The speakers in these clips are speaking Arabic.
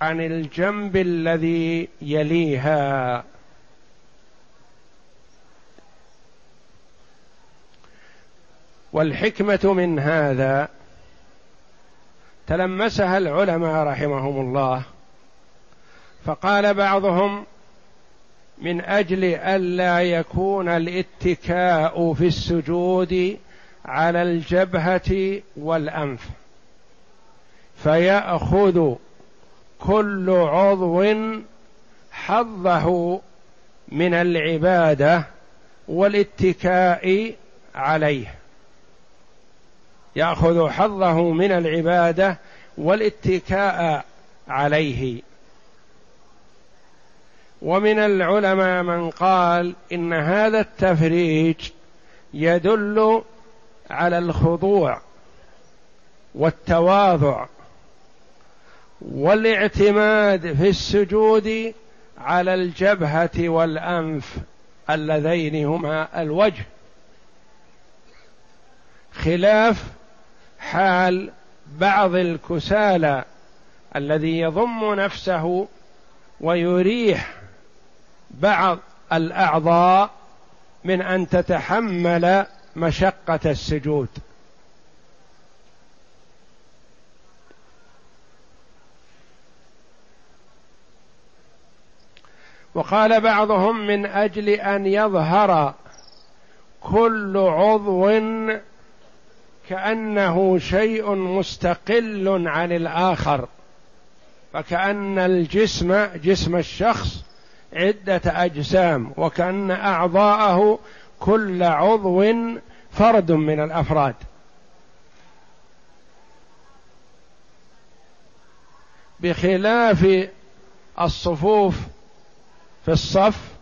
عن الجنب الذي يليها. والحكمة من هذا تلمسها العلماء رحمهم الله فقال بعضهم من أجل ألا يكون الاتكاء في السجود على الجبهة والأنف فيأخذ كل عضو حظه من العبادة والاتكاء عليه. يأخذ حظه من العبادة والاتكاء عليه. ومن العلماء من قال إن هذا التفريج يدل على الخضوع والتواضع والاعتماد في السجود على الجبهة والأنف اللذين هما الوجه. خلاف حال بعض الكسالى الذي يضم نفسه ويريح بعض الأعضاء من أن تتحمل مشقة السجود. وقال بعضهم من أجل أن يظهر كل عضو كأنه شيء مستقل عن الآخر فكأن الجسم جسم الشخص عدة أجسام وكأن أعضاءه كل عضو فرد من الأفراد. بخلاف الصفوف في الصف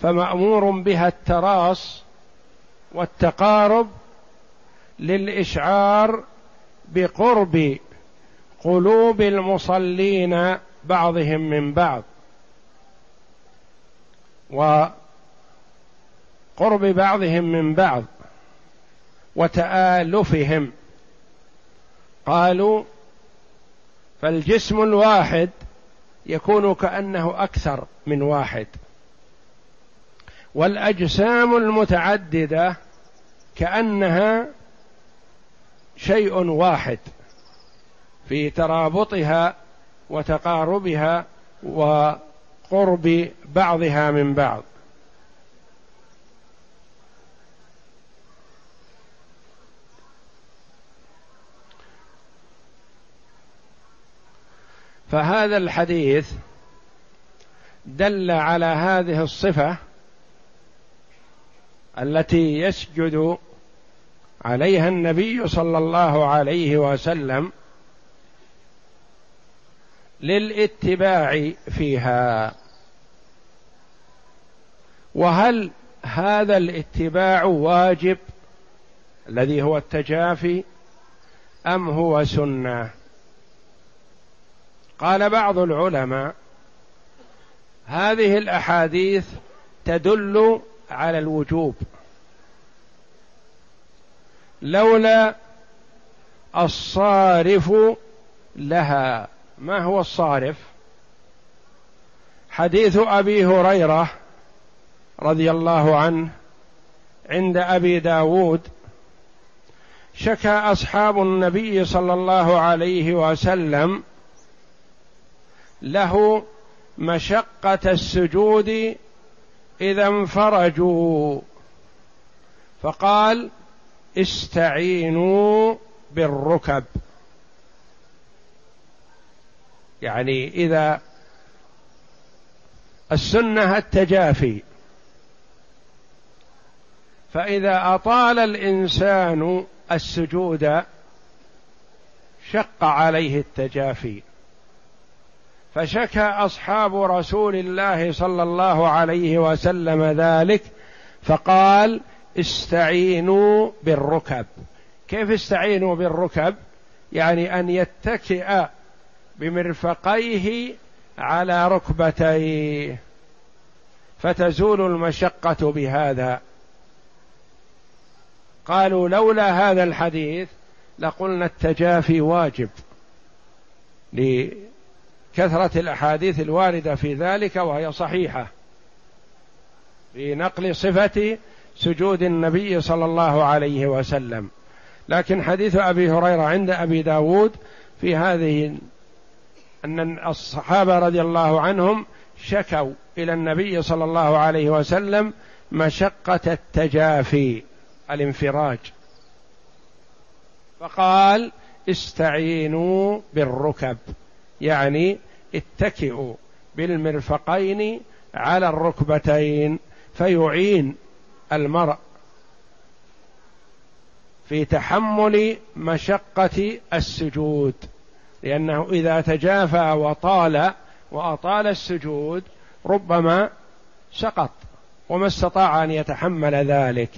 فمأمور بها التراص والتقارب للإشعار بقرب قلوب المصلين بعضهم من بعض. وقرب بعضهم من بعض وتآلفهم. قالوا فالجسم الواحد يكون كأنه أكثر من واحد. والأجسام المتعددة كأنها شيء واحد في ترابطها وتقاربها وقرب بعضها من بعض. فهذا الحديث دل على هذه الصفة التي يسجد عليها النبي صلى الله عليه وسلم للاتباع فيها. وهل هذا الاتباع واجب الذي هو التجافي أم هو سنة؟ قال بعض العلماء هذه الأحاديث تدل على الوجوب. لولا الصارف لها. ما هو الصارف؟ حديث أبي هريرة رضي الله عنه عند أبي داود شكى أصحاب النبي صلى الله عليه وسلم له مشقة السجود إذا انفرجوا. فقال استعينوا بالركب. يعني إذا السنة التجافي. فإذا أطال الإنسان السجود شق عليه التجافي. فشكى أصحاب رسول الله صلى الله عليه وسلم ذلك فقال استعينوا بالركب. كيف استعينوا بالركب؟ يعني أن يتكئ بمرفقيه على ركبتيه. فتزول المشقة بهذا. قالوا لولا هذا الحديث لقلنا التجافي واجب كثرة الأحاديث الواردة في ذلك وهي صحيحة. في نقل صفة سجود النبي صلى الله عليه وسلم. لكن حديث أبي هريرة عند أبي داود في هذه أن الصحابة رضي الله عنهم شكوا إلى النبي صلى الله عليه وسلم مشقة التجافي الانفراج. فقال استعينوا بالركب. يعني اتكئوا بالمرفقين على الركبتين فيعين المرء في تحمل مشقة السجود. لأنه إذا تجافى وطال وأطال السجود ربما سقط وما استطاع أن يتحمل ذلك.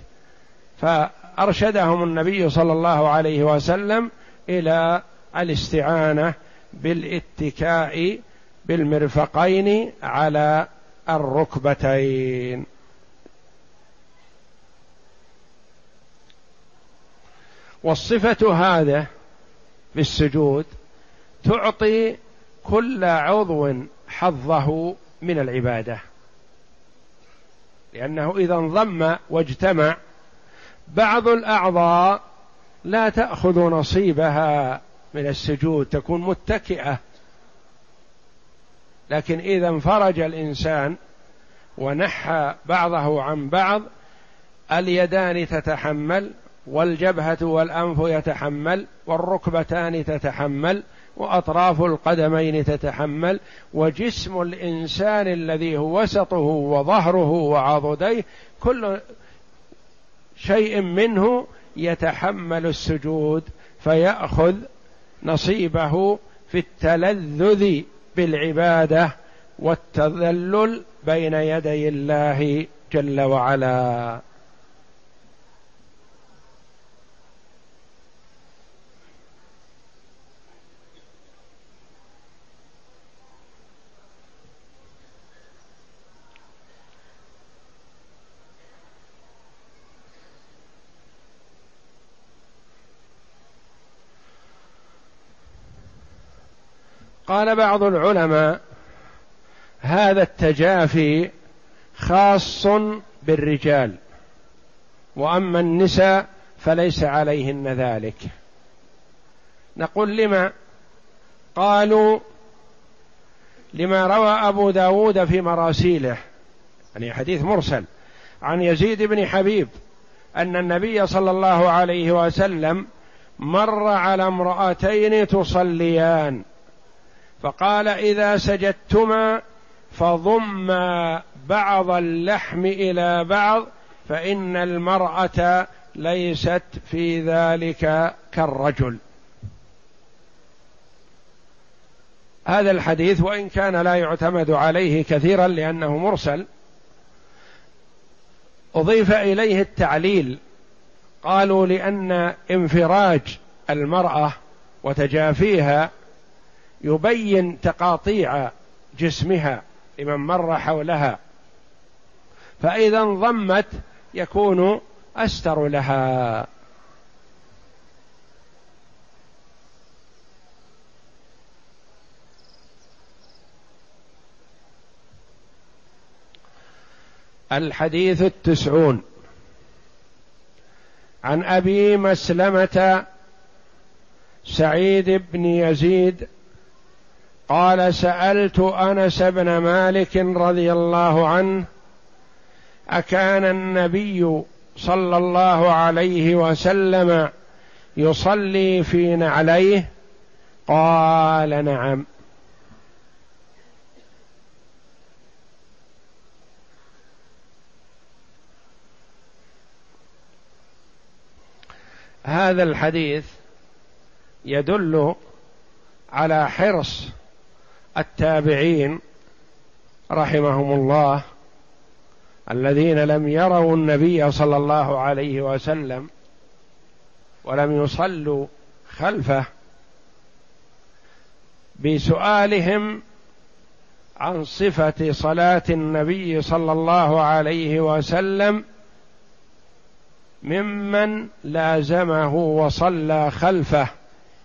فأرشدهم النبي صلى الله عليه وسلم إلى الاستعانة بالاتكاء بالمرفقين على الركبتين. والصفة هذا في السجود تعطي كل عضو حظه من العبادة. لأنه إذا انضم واجتمع بعض الأعضاء لا تأخذ نصيبها. من السجود تكون متكئة. لكن إذا انفرج الإنسان ونحى بعضه عن بعض اليدان تتحمل والجبهة والأنف يتحمل والركبتان تتحمل وأطراف القدمين تتحمل وجسم الإنسان الذي هو وسطه وظهره وعضديه كل شيء منه يتحمل السجود فيأخذ نصيبه في التلذذ بالعبادة والتذلل بين يدي الله جل وعلا. قال بعض العلماء هذا التجافي خاص بالرجال وأما النساء فليس عليهن ذلك. نقول لما؟ قالوا لما روى أبو داود في مراسيله يعني حديث مرسل عن يزيد بن حبيب أن النبي صلى الله عليه وسلم مر على امرأتين تصليان. فقال إذا سجدتما فضما بعض اللحم إلى بعض فإن المرأة ليست في ذلك كالرجل. هذا الحديث وإن كان لا يعتمد عليه كثيرا لأنه مرسل. أضيف إليه التعليل. قالوا لأن انفراج المرأة وتجافيها يبين تقاطيع جسمها لمن مر حولها فإذا انضمت يكون أستر لها. الحديث التسعون. عن أبي مسلمة سعيد بن يزيد قال سألت أنس بن مالك رضي الله عنه أكان النبي صلى الله عليه وسلم يصلي في نعليه؟ قال نعم. هذا الحديث يدل على حرص التابعين رحمهم الله الذين لم يروا النبي صلى الله عليه وسلم ولم يصلوا خلفه بسؤالهم عن صفة صلاة النبي صلى الله عليه وسلم ممن لازمه وصلى خلفه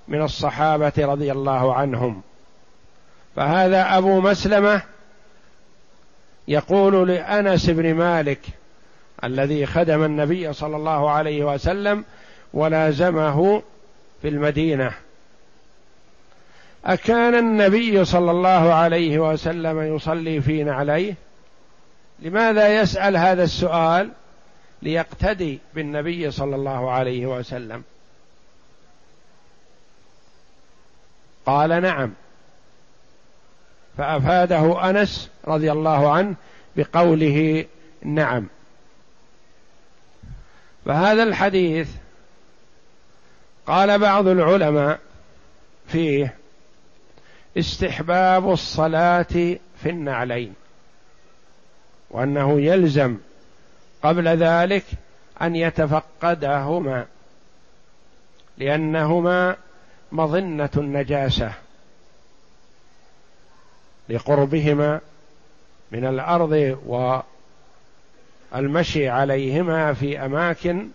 من الصحابة رضي الله عنهم. فهذا أبو مسلمة يقول لأنس بن مالك الذي خدم النبي صلى الله عليه وسلم ولازمه في المدينة. أكان النبي صلى الله عليه وسلم يصلي في نعليه لماذا يسأل هذا السؤال ليقتدي بالنبي صلى الله عليه وسلم؟ قال نعم. فأفاده أنس رضي الله عنه بقوله نعم. فهذا الحديث قال بعض العلماء فيه استحباب الصلاة في النعلين وأنه يلزم قبل ذلك أن يتفقدهما لأنهما مظنة النجاسة. لقربهما من الأرض والمشي عليهما في أماكن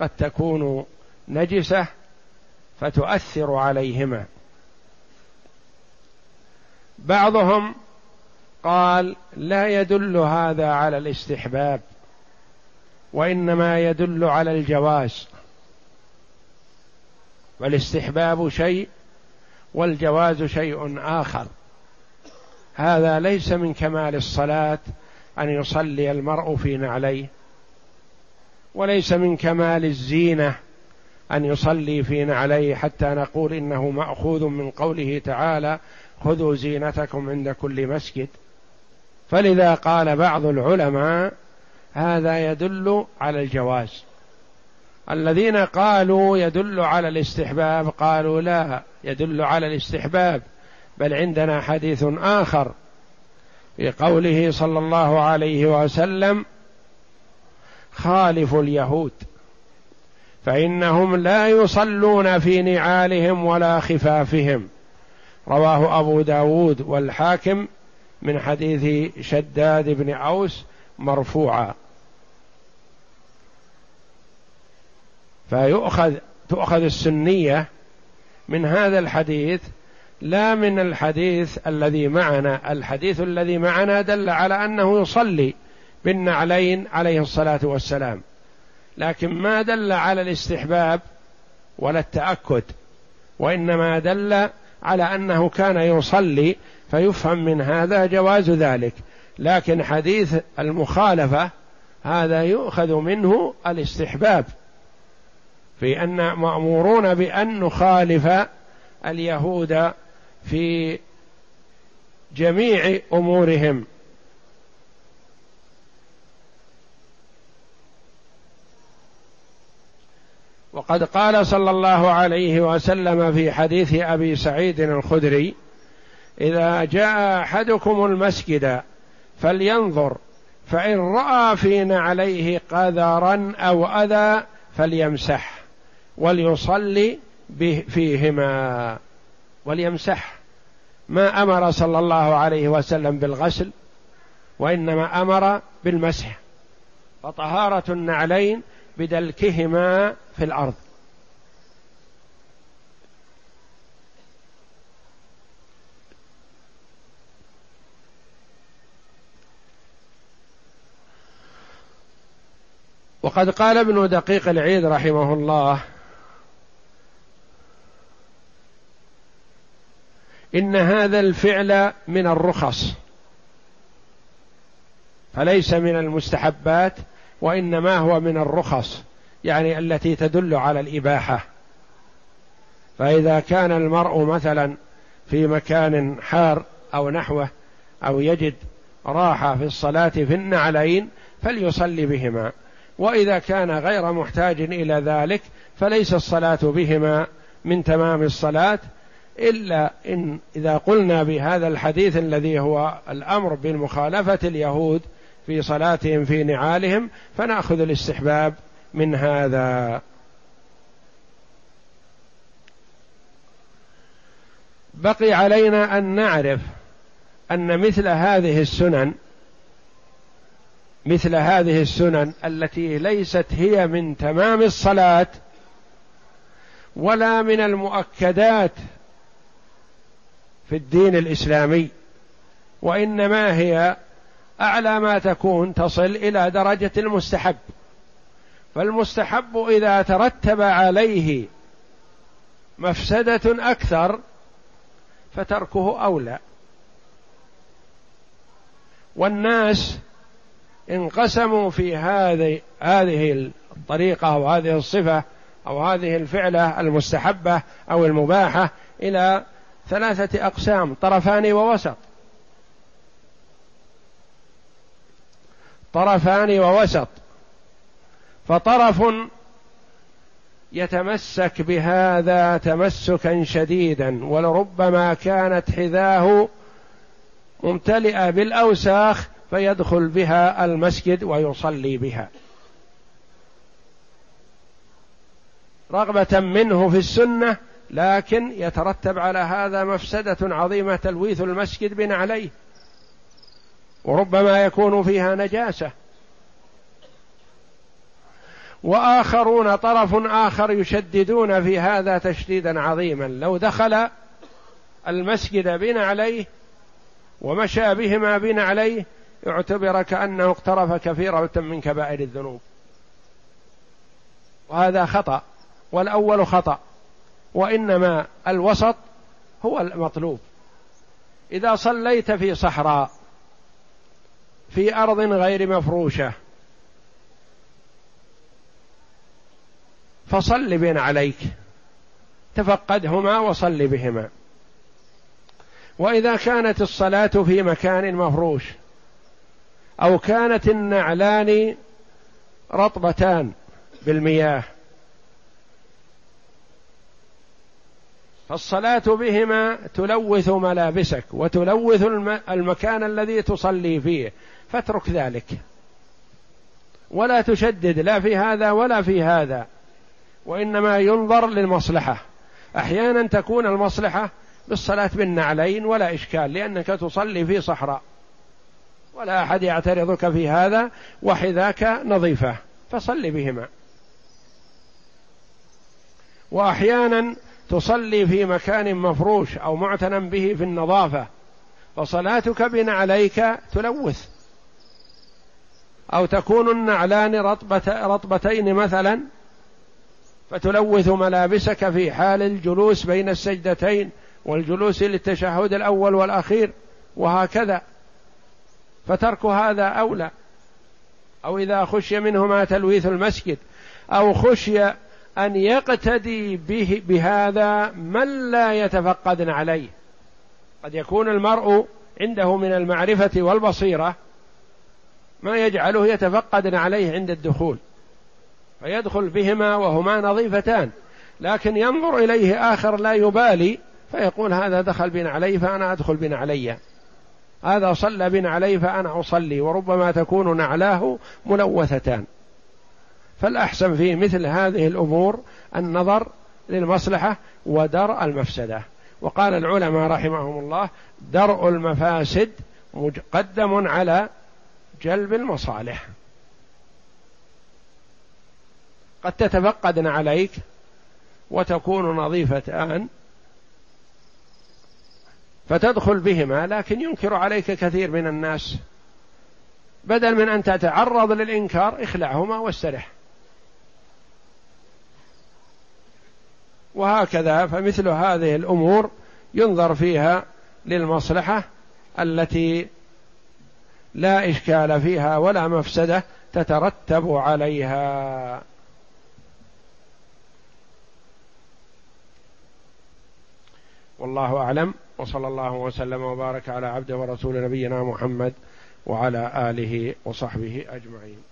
قد تكون نجسة فتؤثر عليهما. بعضهم قال لا يدل هذا على الاستحباب وإنما يدل على الجواز. والاستحباب شيء والجواز شيء آخر. هذا ليس من كمال الصلاة أن يصلي المرء في نعليه وليس من كمال الزينة أن يصلي في نعليه حتى نقول إنه مأخوذ من قوله تعالى خذوا زينتكم عند كل مسجد فلذا قال بعض العلماء هذا يدل على الجواز. الذين قالوا يدل على الاستحباب قالوا لا يدل على الاستحباب. بل عندنا حديث آخر في قوله صلى الله عليه وسلم خالفوا اليهود فإنهم لا يصلون في نعالهم ولا خفافهم. رواه أبو داود والحاكم من حديث شداد بن أوس مرفوعا. فيؤخذ تؤخذ السنية من هذا الحديث لا من الحديث الذي معنا. الحديث الذي معنا دل على أنه يصلي بالنعلين عليه الصلاة والسلام. لكن ما دل على الاستحباب ولا التأكد وإنما دل على أنه كان يصلي فيفهم من هذا جواز ذلك. لكن حديث المخالفة هذا يؤخذ منه الاستحباب في أن مأمورون بأن نخالف اليهود في جميع أمورهم. وقد قال صلى الله عليه وسلم في حديث أبي سعيد الخدري إذا جاء أحدكم المسجد فلينظر فإن رأى في نعليه قذرا أو أذى فليمسح وليصلي فيهما. وليمسح ما أمر صلى الله عليه وسلم بالغسل وإنما أمر بالمسح فطهاره النعلين بدلكهما في الأرض. وقد قال ابن دقيق العيد رحمه الله إن هذا الفعل من الرخص. فليس من المستحبات وإنما هو من الرخص يعني التي تدل على الإباحة. فإذا كان المرء مثلا في مكان حار أو نحوه أو يجد راحه في الصلاة في النعلين فليصلي بهما. وإذا كان غير محتاج إلى ذلك فليس الصلاة بهما من تمام الصلاة إلا إن إذا قلنا بهذا الحديث الذي هو الأمر بمخالفه اليهود في صلاتهم في نعالهم فنأخذ الاستحباب من هذا. بقي علينا أن نعرف أن مثل هذه السنن مثل هذه السنن التي ليست هي من تمام الصلاة ولا من المؤكدات في الدين الإسلامي وإنما هي أعلى ما تكون تصل إلى درجة المستحب. فالمستحب إذا ترتب عليه مفسدة أكثر فتركه أولى. والناس انقسموا في هذه هذه الطريقة أو هذه الصفة أو هذه الفعلة المستحبة أو المباحة إلى ثلاثة أقسام طرفان ووسط. طرفان ووسط. فطرف يتمسك بهذا تمسكا شديدا ولربما كانت حذاه ممتلئة بالأوساخ فيدخل بها المسجد ويصلي بها. رغبة منه في السنة لكن يترتب على هذا مفسدة عظيمة تلويث المسجد بنعليه وربما يكون فيها نجاسة. وآخرون طرف آخر يشددون في هذا تشديدا عظيما. لو دخل المسجد بنا عليه ومشى بهما بنا عليه اعتبر كأنه اقترف كثيرا من كبائر الذنوب. وهذا خطأ. والأول خطأ. وإنما الوسط هو المطلوب. إذا صليت في صحراء في أرض غير مفروشة فصل بين عليك. تفقدهما وصل بهما. وإذا كانت الصلاة في مكان مفروش أو كانت النعلان رطبتان بالمياه فالصلاة بهما تلوث ملابسك وتلوث المكان الذي تصلي فيه فاترك ذلك. ولا تشدد لا في هذا ولا في هذا. وإنما ينظر للمصلحة. أحيانا تكون المصلحة بالصلاة بالنعلين ولا إشكال لأنك تصلي في صحراء. ولا أحد يعترضك في هذا وحذاك نظيفة فصل بهما. وأحيانا تصلي في مكان مفروش أو معتنى به في النظافة فصلاتك بنعليك تلوث. أو تكون النعلان رطبتين مثلا فتلوث ملابسك في حال الجلوس بين السجدتين والجلوس للتشهد الأول والأخير وهكذا. فترك هذا أولى. أو إذا خشي منهما تلويث المسجد. أو خشي أن يقتدي به بهذا من لا يتفقد عليه. قد يكون المرء عنده من المعرفة والبصيرة ما يجعله يتفقد عليه عند الدخول فيدخل بهما وهما نظيفتان لكن ينظر إليه آخر لا يبالي فيقول هذا دخل بنا علي فأنا أدخل بنا علي. هذا صلى بنا علي فأنا أصلي وربما تكون نعلاه ملوثتان. فالأحسن في مثل هذه الأمور النظر للمصلحة ودرء المفسدة. وقال العلماء رحمهم الله درء المفاسد مقدم على جلب المصالح. قد تتفقدن عليك وتكون نظيفتان فتدخل بهما لكن ينكر عليك كثير من الناس. بدل من أن تتعرض للإنكار اخلعهما واسترح. وهكذا فمثل هذه الأمور ينظر فيها للمصلحة التي لا إشكال فيها ولا مفسدة تترتب عليها. والله أعلم وصلى الله وسلم وبارك على عبده ورسول نبينا محمد وعلى آله وصحبه أجمعين.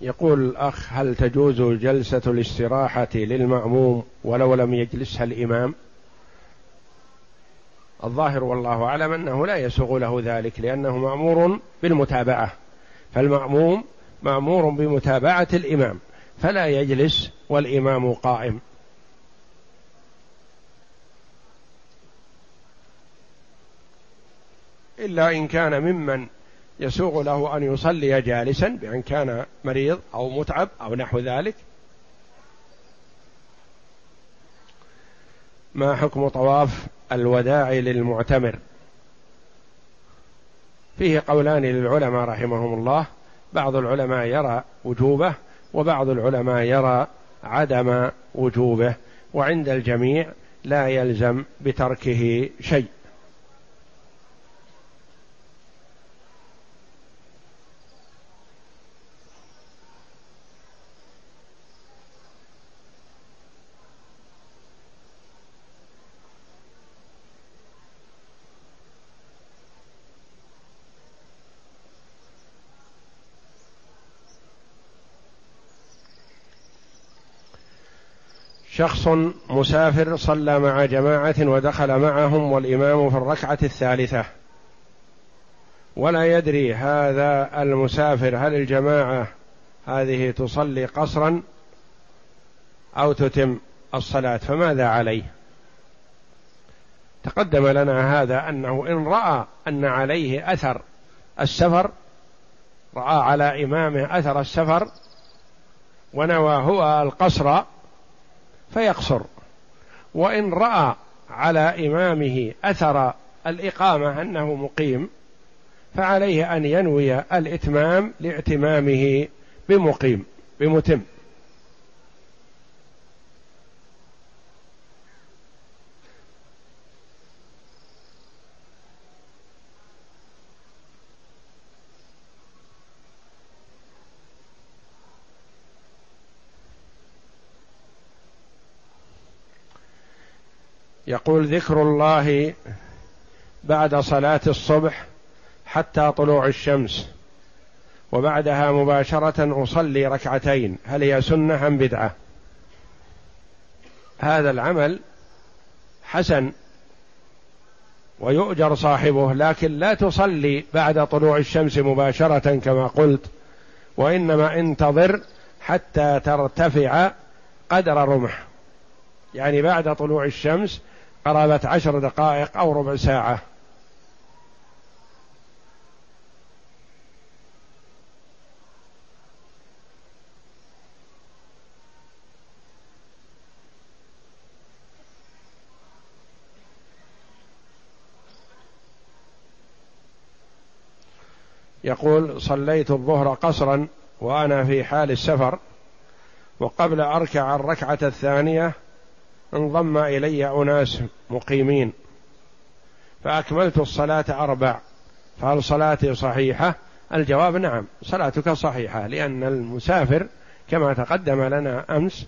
يقول الأخ هل تجوز جلسة الاستراحة للمأموم ولو لم يجلسها الإمام؟ الظاهر والله أعلم أنه لا يسوغ له ذلك لأنه مأمور بالمتابعة. فالمأموم مأمور بمتابعة الإمام فلا يجلس والإمام قائم. إلا إن كان ممن يسوغ له أن يصلي جالسا بأن كان مريض أو متعب أو نحو ذلك. ما حكم طواف الوداع للمعتمر؟ فيه قولان للعلماء رحمهم الله. بعض العلماء يرى وجوبه وبعض العلماء يرى عدم وجوبه. وعند الجميع لا يلزم بتركه شيء. شخص مسافر صلى مع جماعة ودخل معهم والإمام في الركعة الثالثة ولا يدري هذا المسافر هل الجماعة هذه تصلي قصرا أو تتم الصلاة فماذا عليه؟ تقدم لنا هذا أنه إن رأى أن عليه أثر السفر رأى على إمامه أثر السفر ونوى هو القصر فيقصر. وإن رأى على إمامه أثر الإقامة أنه مقيم فعليه أن ينوي الإتمام لاعتمامه بمقيم بمتم. يقول ذكر الله بعد صلاة الصبح حتى طلوع الشمس وبعدها مباشرة أصلي ركعتين. هل هي سنة أم بدعة؟ هذا العمل حسن ويؤجر صاحبه لكن لا تصلي بعد طلوع الشمس مباشرة كما قلت وإنما انتظر حتى ترتفع قدر رمح. يعني بعد طلوع الشمس قرابة عشر دقائق أو ربع ساعة. يقول صليت الظهر قصرا وأنا في حال السفر وقبل أركع الركعة الثانية انضم إلي أناس مقيمين. فأكملت الصلاة أربع. فهل صلاتي صحيحة؟ الجواب نعم صلاتك صحيحة لأن المسافر كما تقدم لنا أمس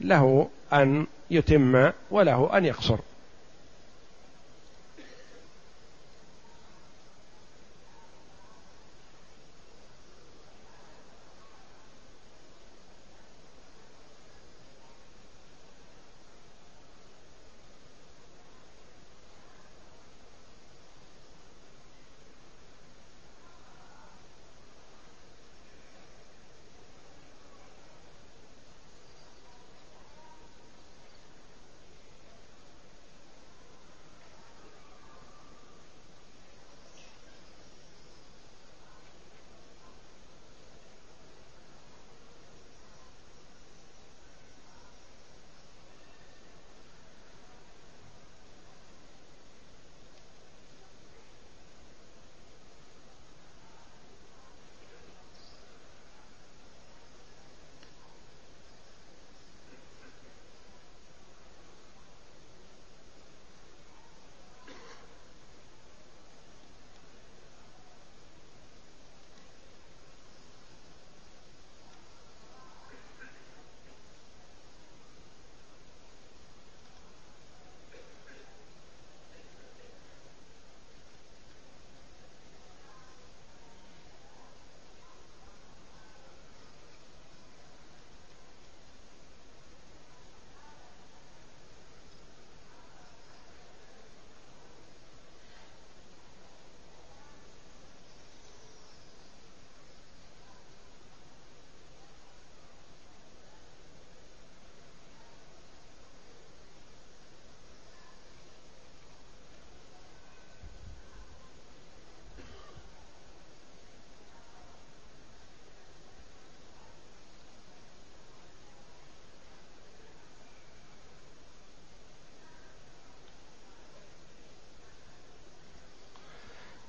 له أن يتم وله أن يقصر.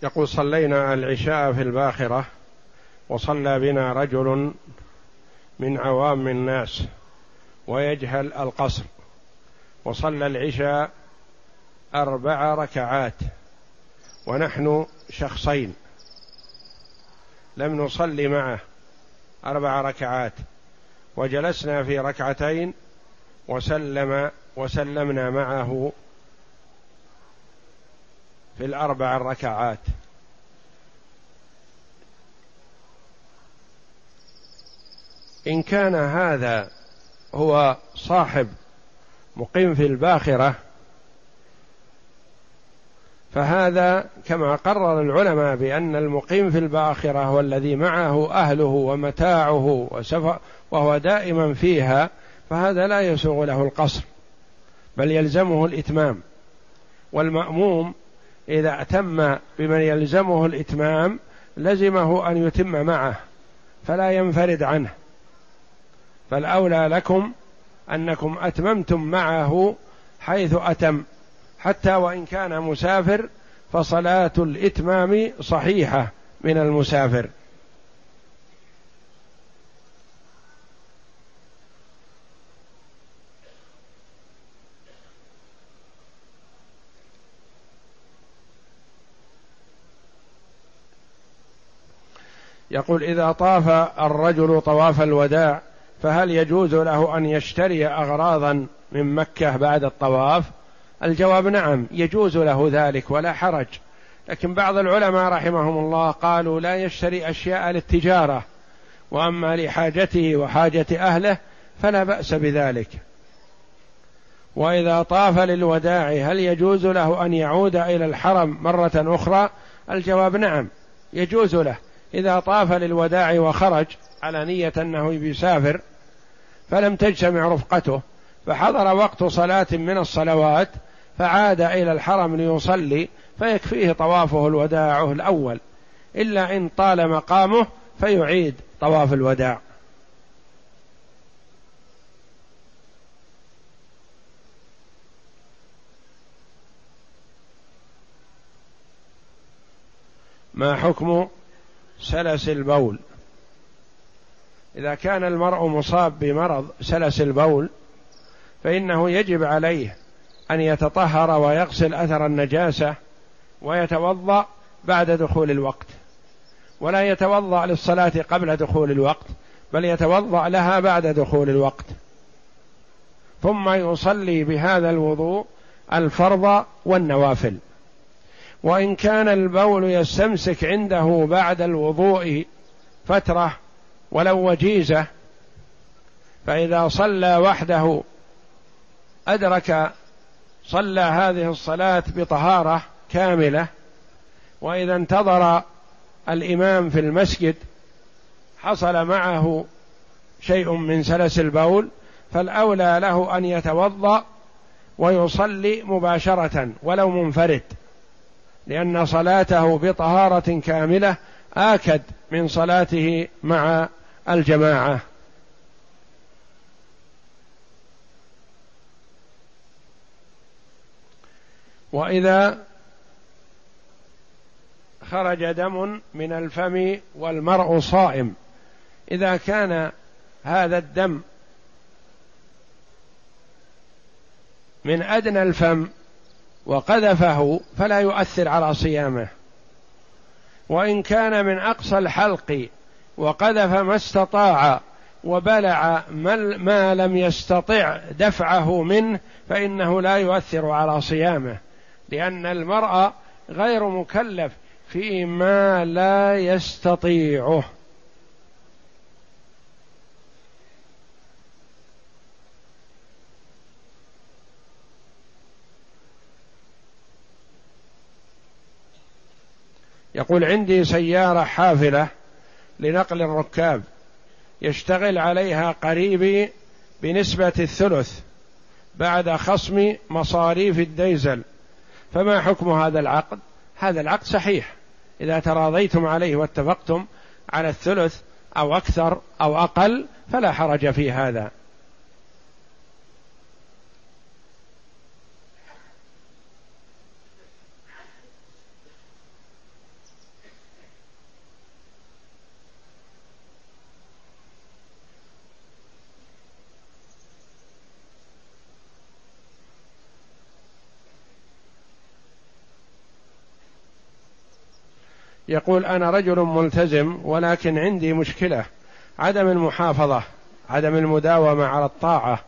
يقول صلينا العشاء في الباخرة وصلى بنا رجل من عوام الناس ويجهل القصر وصلى العشاء أربع ركعات ونحن شخصين لم نصلي معه أربع ركعات وجلسنا في ركعتين وسلم وسلمنا معه في الأربع الركعات إن كان هذا هو صاحب مقيم في الباخرة فهذا كما قرر العلماء بأن المقيم في الباخرة هو الذي معه أهله ومتاعه وسفر وهو دائما فيها فهذا لا يسوغ له القصر بل يلزمه الإتمام. والمأموم إذا أتم بمن يلزمه الإتمام لزمه أن يتم معه فلا ينفرد عنه. فالأولى لكم أنكم أتممتم معه حيث أتم حتى وإن كان مسافر فصلاة الإتمام صحيحة من المسافر. يقول إذا طاف الرجل طواف الوداع فهل يجوز له أن يشتري أغراضا من مكة بعد الطواف؟ الجواب نعم يجوز له ذلك ولا حرج. لكن بعض العلماء رحمهم الله قالوا لا يشتري أشياء للتجارة وأما لحاجته وحاجة أهله فلا بأس بذلك. وإذا طاف للوداع هل يجوز له أن يعود إلى الحرم مرة أخرى؟ الجواب نعم يجوز له. إذا طاف للوداع وخرج على نية أنه بيسافر فلم تجتمع رفقته فحضر وقت صلاة من الصلوات فعاد إلى الحرم ليصلي فيكفيه طوافه الوداع الأول. إلا إن طال مقامه فيعيد طواف الوداع. ما حكم سلس البول. إذا كان المرء مصاب بمرض سلس البول فإنه يجب عليه أن يتطهر ويغسل أثر النجاسة ويتوضأ بعد دخول الوقت. ولا يتوضأ للصلاة قبل دخول الوقت بل يتوضأ لها بعد دخول الوقت. ثم يصلي بهذا الوضوء الفرض والنوافل. وإن كان البول يستمسك عنده بعد الوضوء فترة ولو وجيزة فإذا صلى وحده أدرك صلى هذه الصلاة بطهارة كاملة وإذا انتظر الإمام في المسجد حصل معه شيء من سلس البول فالأولى له أن يتوضأ ويصلي مباشرة ولو منفرد. لأن صلاته بطهارة كاملة آكد من صلاته مع الجماعة. وإذا خرج دم من الفم والمرء صائم إذا كان هذا الدم من أدنى الفم وقذفه فلا يؤثر على صيامه. وإن كان من أقصى الحلق وقذف ما استطاع وبلع ما لم يستطع دفعه منه فإنه لا يؤثر على صيامه لأن المرء غير مكلف فيما لا يستطيعه. يقول عندي سيارة حافلة لنقل الركاب يشتغل عليها قريبي بنسبة الثلث بعد خصم مصاريف الديزل. فما حكم هذا العقد؟ هذا العقد صحيح. إذا تراضيتم عليه واتفقتم على الثلث أو أكثر أو أقل فلا حرج في هذا. يقول أنا رجل ملتزم ولكن عندي مشكلة. عدم المحافظة عدم المداومة على الطاعة.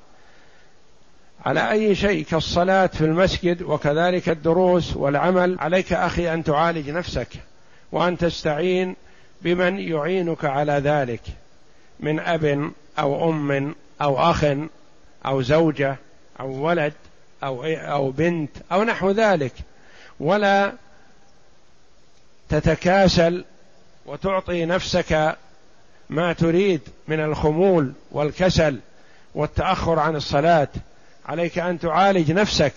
على أي شيء كالصلاة في المسجد وكذلك الدروس والعمل عليك أخي أن تعالج نفسك وأن تستعين بمن يعينك على ذلك. من أب أو أم أو أخ أو زوجة أو ولد أو أو بنت أو نحو ذلك. ولا تتكاسل وتعطي نفسك ما تريد من الخمول والكسل والتأخر عن الصلاة. عليك أن تعالج نفسك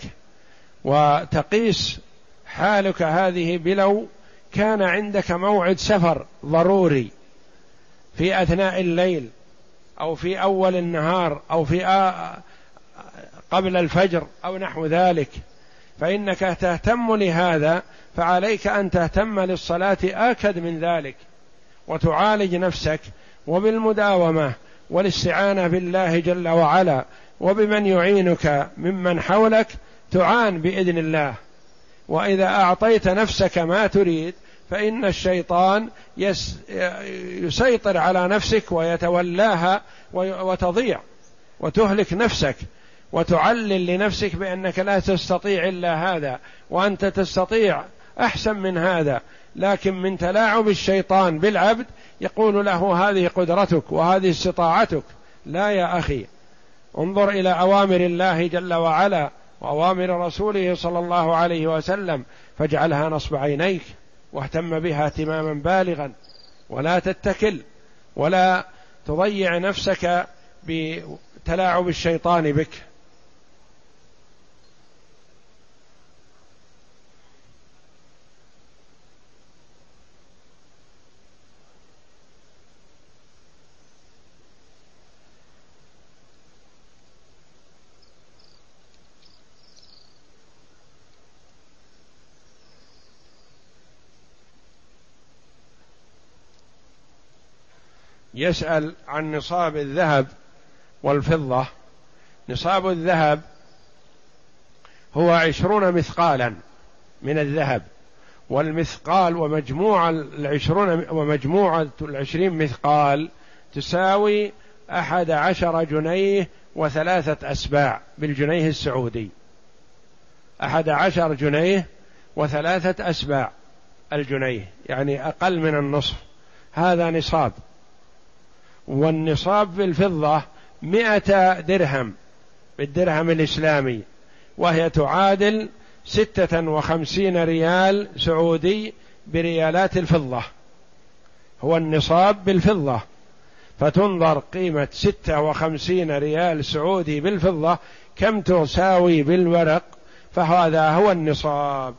وتقيس حالك هذه بلو كان عندك موعد سفر ضروري في أثناء الليل أو في أول النهار أو في قبل الفجر أو نحو ذلك. فإنك تهتم لهذا فعليك أن تهتم للصلاة أكد من ذلك وتعالج نفسك وبالمداومة والاستعانة بالله جل وعلا وبمن يعينك ممن حولك تعان بإذن الله. وإذا أعطيت نفسك ما تريد فإن الشيطان يس يسيطر على نفسك ويتولاها وتضيع وتهلك نفسك. وتعلل لنفسك بأنك لا تستطيع إلا هذا وأنت تستطيع أحسن من هذا لكن من تلاعب الشيطان بالعبد يقول له هذه قدرتك وهذه استطاعتك. لا يا أخي انظر إلى أوامر الله جل وعلا وأوامر رسوله صلى الله عليه وسلم فاجعلها نصب عينيك واهتم بها اهتماما بالغا ولا تتكل ولا تضيع نفسك بتلاعب الشيطان بك. يسأل عن نصاب الذهب والفضة. نصاب الذهب هو عشرون مثقالا من الذهب والمثقال ومجموع العشرون ومجموعة العشرين مثقال تساوي أحد عشر جنيه وثلاثة أسباع بالجنيه السعودي. أحد عشر جنيه وثلاثة أسباع الجنيه يعني أقل من النصف. هذا نصاب. والنصاب في الفضة مئة درهم بالدرهم الإسلامي وهي تعادل ستة وخمسين ريال سعودي بريالات الفضة. هو النصاب بالفضة. فتنظر قيمة ستة وخمسين ريال سعودي بالفضة كم تساوي بالورق؟ فهذا هو النصاب.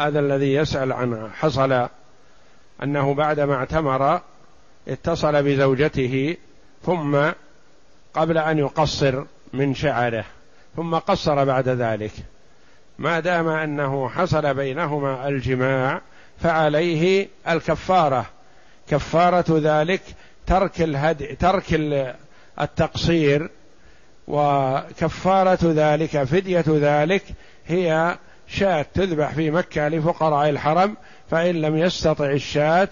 هذا الذي يسأل عنه حصل أنه بعدما اعتمر اتصل بزوجته ثم قبل أن يقصر من شعره ثم قصر بعد ذلك. ما دام أنه حصل بينهما الجماع فعليه الكفارة. كفارة ذلك ترك الهدي ترك التقصير وكفارة ذلك فدية ذلك هي شاة تذبح في مكة لفقراء الحرم فإن لم يستطع الشاة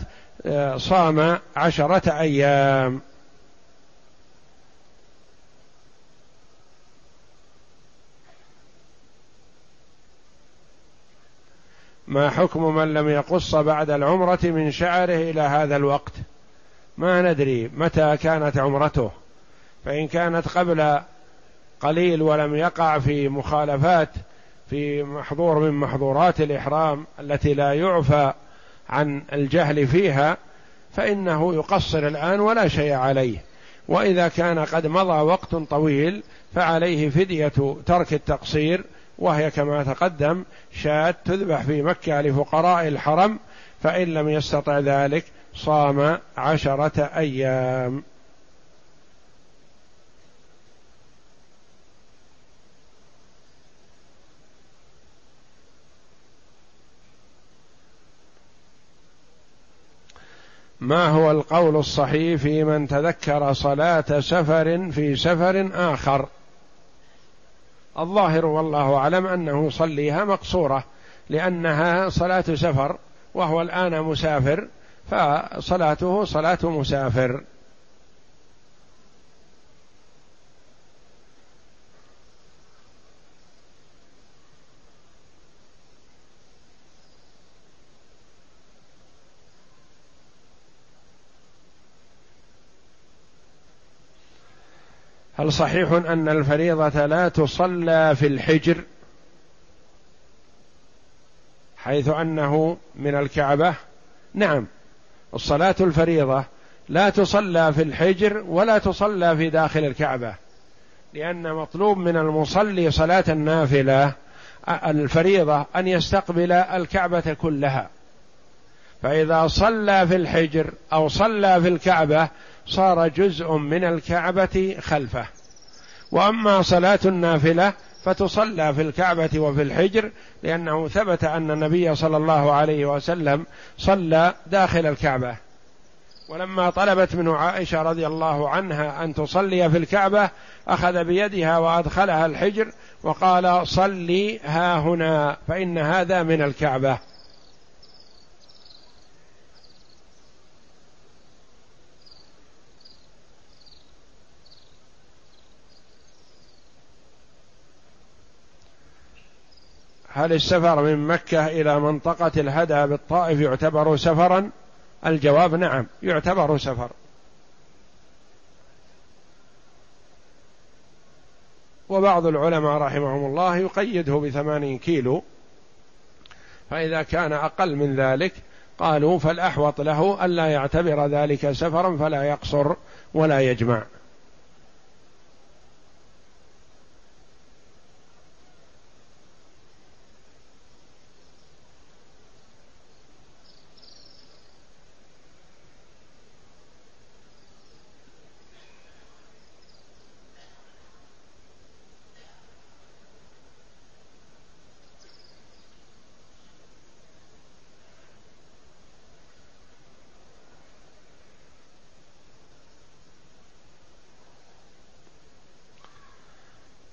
آه، صام عشرة أيام. ما حكم من لم يقص بعد العمرة من شعره إلى هذا الوقت؟ ما ندري متى كانت عمرته. فإن كانت قبل قليل ولم يقع في مخالفات في محظور من محظورات الإحرام التي لا يعفى عن الجهل فيها فإنه يقصر الآن ولا شيء عليه. وإذا كان قد مضى وقت طويل فعليه فدية ترك التقصير وهي كما تقدم شاة تذبح في مكة لفقراء الحرم فإن لم يستطع ذلك صام عشرة أيام. ما هو القول الصحيح في من تذكر صلاة سفر في سفر آخر؟ الظاهر والله أعلم أنه يصليها مقصورة لأنها صلاة سفر وهو الآن مسافر فصلاته صلاة مسافر. هل صحيح أن الفريضة لا تصلى في الحجر حيث أنه من الكعبة؟ نعم. الصلاة الفريضة لا تصلى في الحجر ولا تصلى في داخل الكعبة لأن مطلوب من المصلي صلاة النافلة الفريضة أن يستقبل الكعبة كلها. فإذا صلى في الحجر أو صلى في الكعبة صار جزء من الكعبة خلفه. وأما صلاة النافلة فتصلى في الكعبة وفي الحجر لأنه ثبت أن النبي صلى الله عليه وسلم صلى داخل الكعبة. ولما طلبت من عائشة رضي الله عنها أن تصلي في الكعبة أخذ بيدها وأدخلها الحجر وقال صلي ها هنا فإن هذا من الكعبة. هل السفر من مكة إلى منطقة الهدى بالطائف يعتبر سفرا؟ الجواب نعم يعتبر سفر وبعض العلماء رحمهم الله يقيده بثمانين كيلو فإذا كان أقل من ذلك قالوا فالأحوط له ألا يعتبر ذلك سفرا فلا يقصر ولا يجمع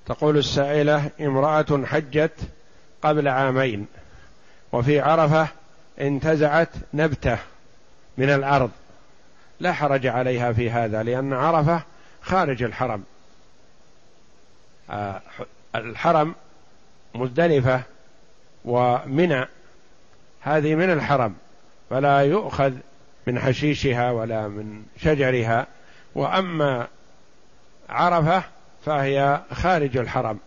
تقول السائلة امرأة حجت قبل عامين وفي عرفة انتزعت نبتة من الأرض. لا حرج عليها في هذا لأن عرفة خارج الحرم. آه، الحرم مزدلفة ومنى هذه من الحرم فلا يؤخذ من حشيشها ولا من شجرها. وأما عرفة فهي خارج الحرم.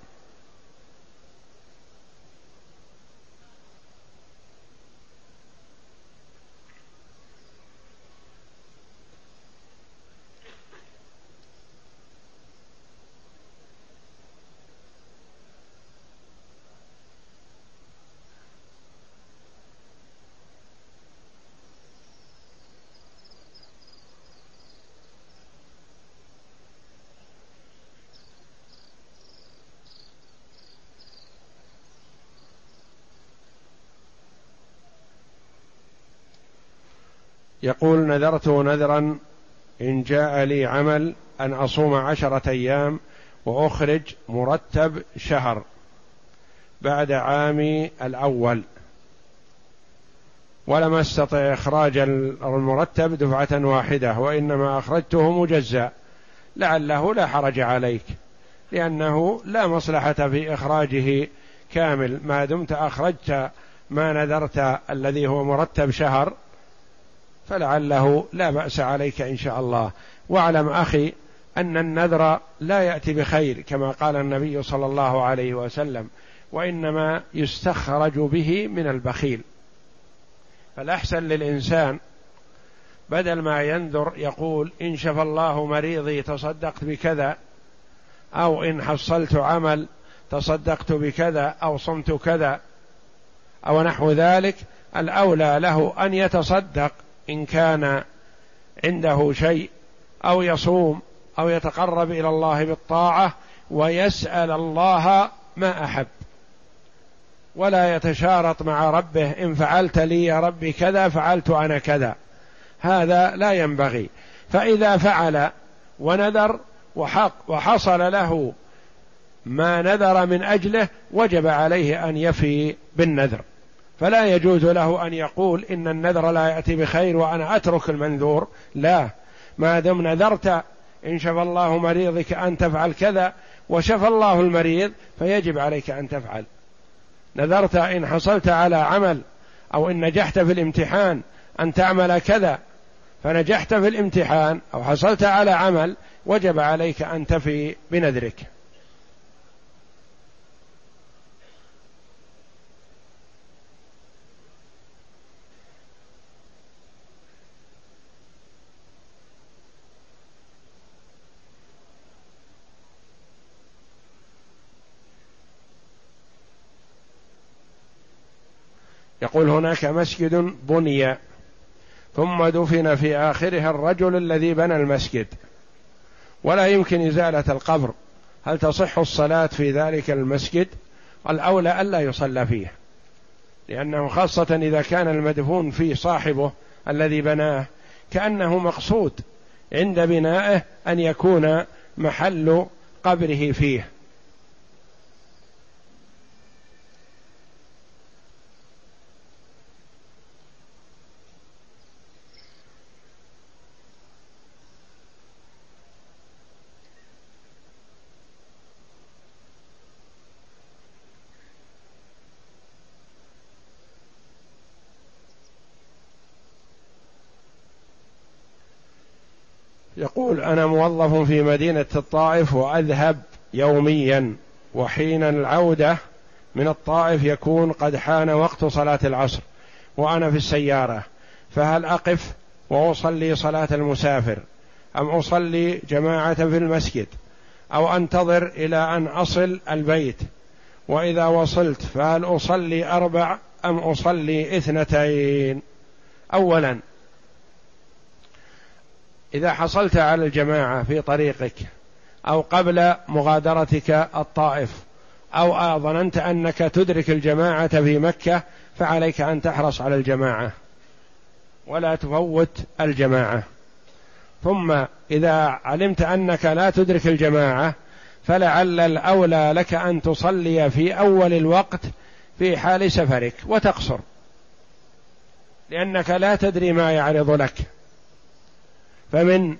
يقول نذرت نذرا إن جاء لي عمل أن أصوم عشرة أيام وأخرج مرتب شهر بعد عامي الأول. ولم أستطع إخراج المرتب دفعة واحدة وإنما أخرجته مجزأ. لعله لا حرج عليك لأنه لا مصلحة في إخراجه كامل. ما دمت أخرجت ما نذرت الذي هو مرتب شهر فلعله لا بأس عليك إن شاء الله. واعلم أخي أن النذر لا يأتي بخير كما قال النبي صلى الله عليه وسلم وإنما يستخرج به من البخيل. فالأحسن للإنسان بدل ما ينذر يقول إن شفى الله مريضي تصدقت بكذا أو إن حصلت عمل تصدقت بكذا أو صمت كذا أو نحو ذلك الأولى له أن يتصدق إن كان عنده شيء أو يصوم أو يتقرب إلى الله بالطاعة ويسأل الله ما أحب. ولا يتشارط مع ربه إن فعلت لي يا ربي كذا فعلت أنا كذا. هذا لا ينبغي. فإذا فعل ونذر وحق وحصل له ما نذر من أجله وجب عليه أن يفي بالنذر. فلا يجوز له أن يقول إن النذر لا يأتي بخير وأنا أترك المنذور. لا. ما دم نذرت. إن شفى الله مريضك أن تفعل كذا وشفى الله المريض فيجب عليك أن تفعل. نذرت إن حصلت على عمل أو إن نجحت في الامتحان أن تعمل كذا فنجحت في الامتحان أو حصلت على عمل وجب عليك أن تفي بنذرك. يقول هناك مسجد بني ثم دفن في اخره الرجل الذي بنى المسجد. ولا يمكن إزالة القبر. هل تصح الصلاة في ذلك المسجد؟ الأولى ألا يصلى فيه. لأنه خاصة إذا كان المدفون فيه صاحبه الذي بناه كأنه مقصود عند بنائه أن يكون محل قبره فيه. أنا موظف في مدينة الطائف وأذهب يوميا وحين العودة من الطائف يكون قد حان وقت صلاة العصر وأنا في السيارة فهل أقف وأصلي صلاة المسافر؟ أم أصلي جماعة في المسجد؟ أو أنتظر إلى أن أصل البيت؟ وإذا وصلت فهل أصلي أربع أم أصلي اثنتين؟ اولا إذا حصلت على الجماعة في طريقك أو قبل مغادرتك الطائف أو ظننت أنك تدرك الجماعة في مكة فعليك أن تحرص على الجماعة ولا تفوت الجماعة. ثم إذا علمت أنك لا تدرك الجماعة فلعل الأولى لك أن تصلي في أول الوقت في حال سفرك وتقصر. لأنك لا تدري ما يعرض لك. فمن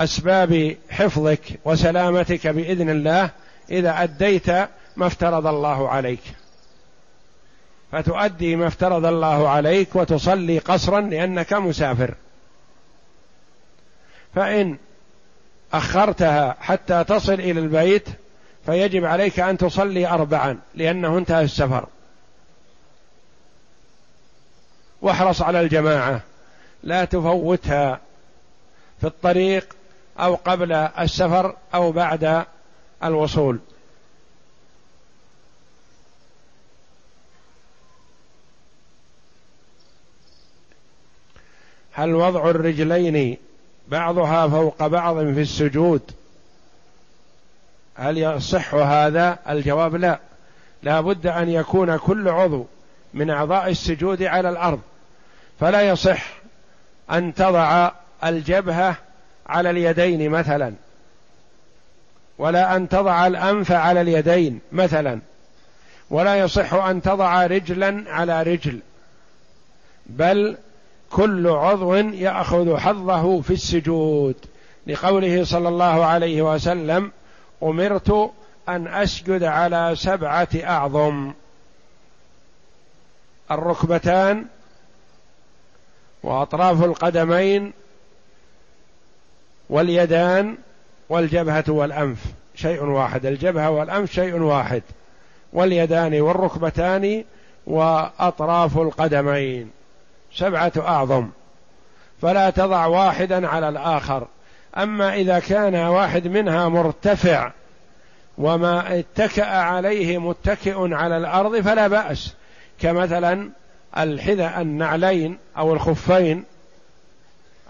أسباب حفظك وسلامتك بإذن الله إذا أديت ما افترض الله عليك. فتؤدي ما افترض الله عليك وتصلي قصرا لأنك مسافر. فإن أخرتها حتى تصل إلى البيت فيجب عليك أن تصلي اربعا لأنه انتهى السفر. واحرص على الجماعة. لا تفوتها في الطريق أو قبل السفر أو بعد الوصول. هل وضع الرجلين بعضها فوق بعض في السجود؟ هل يصح هذا؟ الجواب لا. لا بد أن يكون كل عضو من أعضاء السجود على الأرض. فلا يصح أن تضع الجبهة على اليدين مثلا ولا أن تضع الأنف على اليدين مثلا ولا يصح أن تضع رجلا على رجل بل كل عضو يأخذ حظه في السجود. لقوله صلى الله عليه وسلم أمرت أن أسجد على سبعة أعظم. الركبتان وأطراف القدمين واليدان والجبهة والأنف شيء واحد. الجبهة والأنف شيء واحد. واليدان والركبتان وأطراف القدمين. سبعة أعظم. فلا تضع واحدا على الآخر. أما إذا كان واحد منها مرتفع وما اتكأ عليه متكئ على الأرض فلا بأس. كمثلا الحذاء النعلين أو الخفين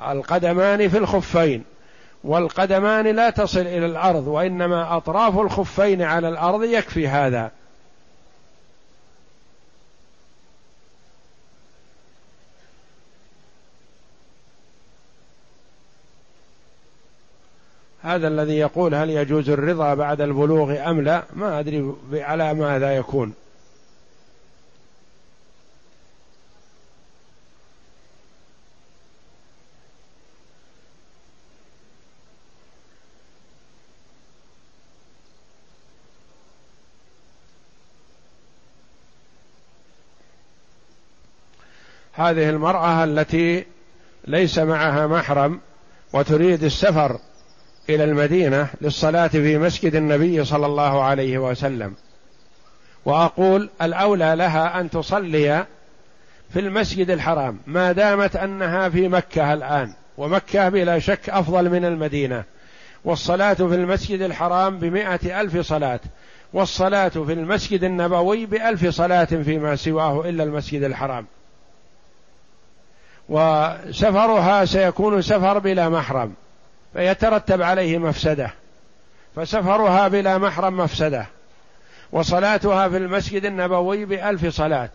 القدمان في الخفين والقدمان لا تصل إلى الأرض وإنما أطراف الخفين على الأرض يكفي هذا. هذا الذي يقول هل يجوز الرضا بعد البلوغ أم لا؟ ما أدري على ماذا يكون. هذه المرأة التي ليس معها محرم وتريد السفر إلى المدينة للصلاة في مسجد النبي صلى الله عليه وسلم. وأقول الأولى لها أن تصلي في المسجد الحرام ما دامت أنها في مكة الآن ومكة بلا شك أفضل من المدينة. والصلاة في المسجد الحرام بمائة ألف صلاة والصلاة في المسجد النبوي بألف صلاة فيما سواه إلا المسجد الحرام. وسفرها سيكون سفر بلا محرم فيترتب عليه مفسدة. فسفرها بلا محرم مفسدة. وصلاتها في المسجد النبوي بألف صلاة.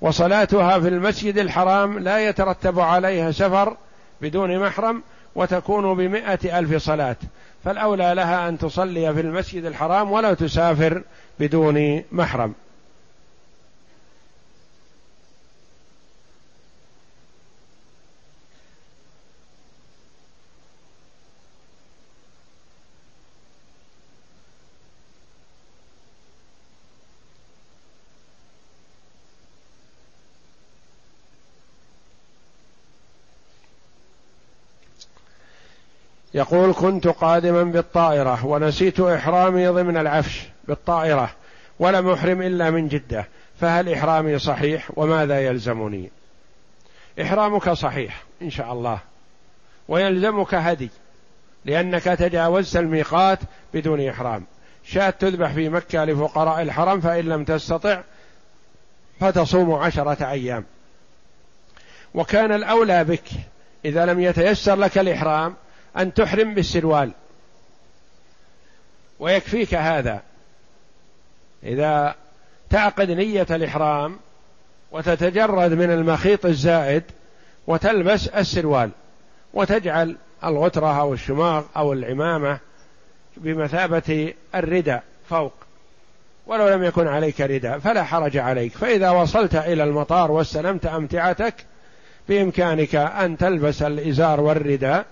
وصلاتها في المسجد الحرام لا يترتب عليها سفر بدون محرم وتكون بمائة ألف صلاة. فالأولى لها أن تصلي في المسجد الحرام ولا تسافر بدون محرم. يقول كنت قادما بالطائرة ونسيت إحرامي ضمن العفش بالطائرة ولم أحرم إلا من جدة فهل إحرامي صحيح وماذا يلزمني؟ إحرامك صحيح إن شاء الله ويلزمك هدي لأنك تجاوزت الميقات بدون إحرام. شاة تذبح في مكة لفقراء الحرم فإن لم تستطع فتصوم عشرة أيام. وكان الأولى بك إذا لم يتيسر لك الإحرام أن تحرم بالسروال. ويكفيك هذا. إذا تعقد نية الإحرام وتتجرد من المخيط الزائد وتلبس السروال وتجعل الغترة أو الشماغ أو العمامة بمثابة الرداء فوق. ولو لم يكن عليك رداء فلا حرج عليك. فإذا وصلت إلى المطار واستلمت أمتعتك بإمكانك أن تلبس الإزار والرداء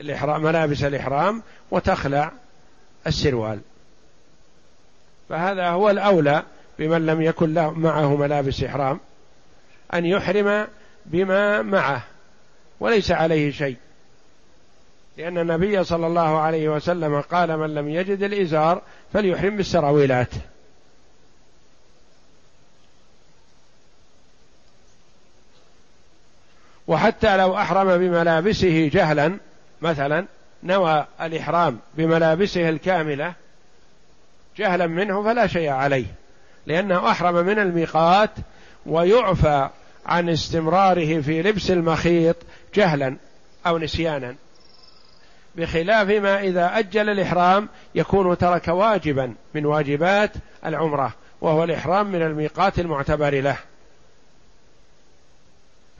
الإحرام ملابس الإحرام وتخلع السروال. فهذا هو الأولى بمن لم يكن له معه ملابس إحرام أن يحرم بما معه وليس عليه شيء. لأن النبي صلى الله عليه وسلم قال من لم يجد الإزار فليحرم بالسراويلات. وحتى لو أحرم بملابسه جهلا مثلا نوى الإحرام بملابسه الكاملة جهلا منه فلا شيء عليه لأنه أحرم من الميقات ويعفى عن استمراره في لبس المخيط جهلا أو نسيانا بخلاف ما إذا أجل الإحرام يكون ترك واجبا من واجبات العمرة وهو الإحرام من الميقات المعتبر له.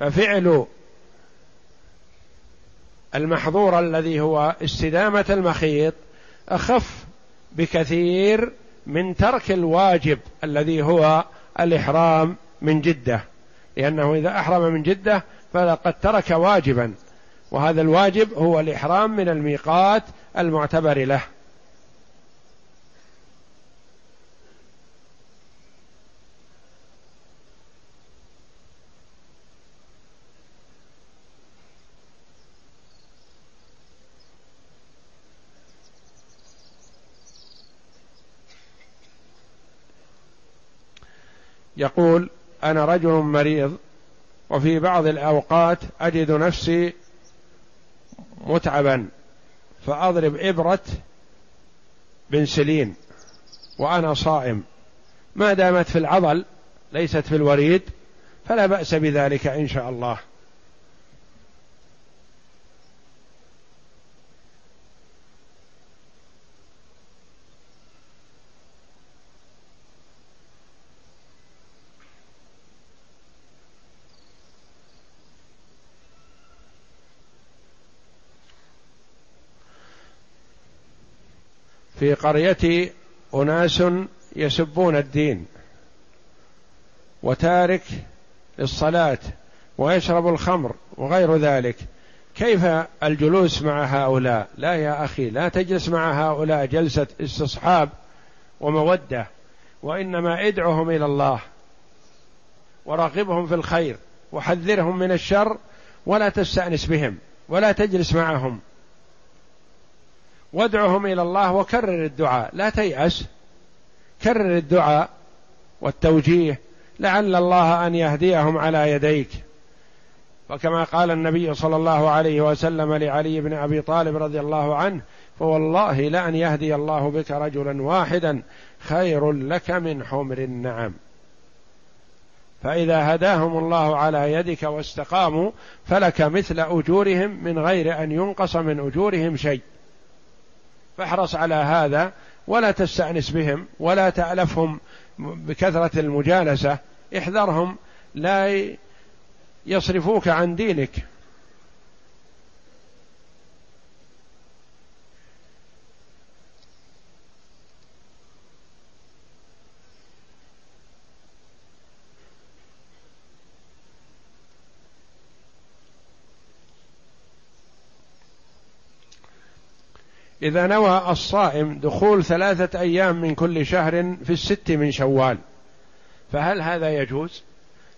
ففعل المحظور الذي هو استدامة المخيط أخف بكثير من ترك الواجب الذي هو الإحرام من جدة. لأنه إذا أحرم من جدة فلقد ترك واجبا وهذا الواجب هو الإحرام من الميقات المعتبر له. يقول أنا رجل مريض وفي بعض الأوقات أجد نفسي متعبا فأضرب إبرة بنسلين وأنا صائم. ما دامت في العضل ليست في الوريد فلا بأس بذلك إن شاء الله. في قريتي أناس يسبون الدين وتارك للصلاة ويشرب الخمر وغير ذلك. كيف الجلوس مع هؤلاء؟ لا يا أخي لا تجلس مع هؤلاء جلسة استصحاب ومودة وإنما ادعهم إلى الله ورغبهم في الخير وحذرهم من الشر ولا تستأنس بهم ولا تجلس معهم. وادعهم إلى الله وكرر الدعاء. لا تيأس. كرر الدعاء والتوجيه. لعل الله أن يهديهم على يديك. وكما قال النبي صلى الله عليه وسلم لعلي بن أبي طالب رضي الله عنه فوالله لأن يهدي الله بك رجلا واحدا خير لك من حمر النعم. فإذا هداهم الله على يدك واستقاموا فلك مثل أجورهم من غير أن ينقص من أجورهم شيء. فاحرص على هذا ولا تستأنس بهم ولا تألفهم بكثرة المجالسة. احذرهم لا يصرفوك عن دينك. إذا نوى الصائم دخول ثلاثة أيام من كل شهر في الست من شوال فهل هذا يجوز؟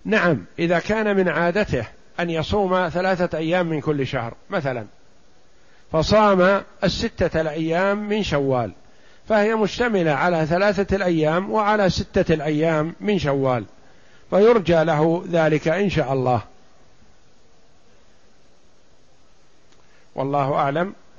نعم إذا كان من عادته أن يصوم ثلاثة أيام من كل شهر مثلا فصام الستة الأيام من شوال فهي مشتملة على ثلاثة الأيام وعلى ستة الأيام من شوال فيرجى له ذلك إن شاء الله والله أعلم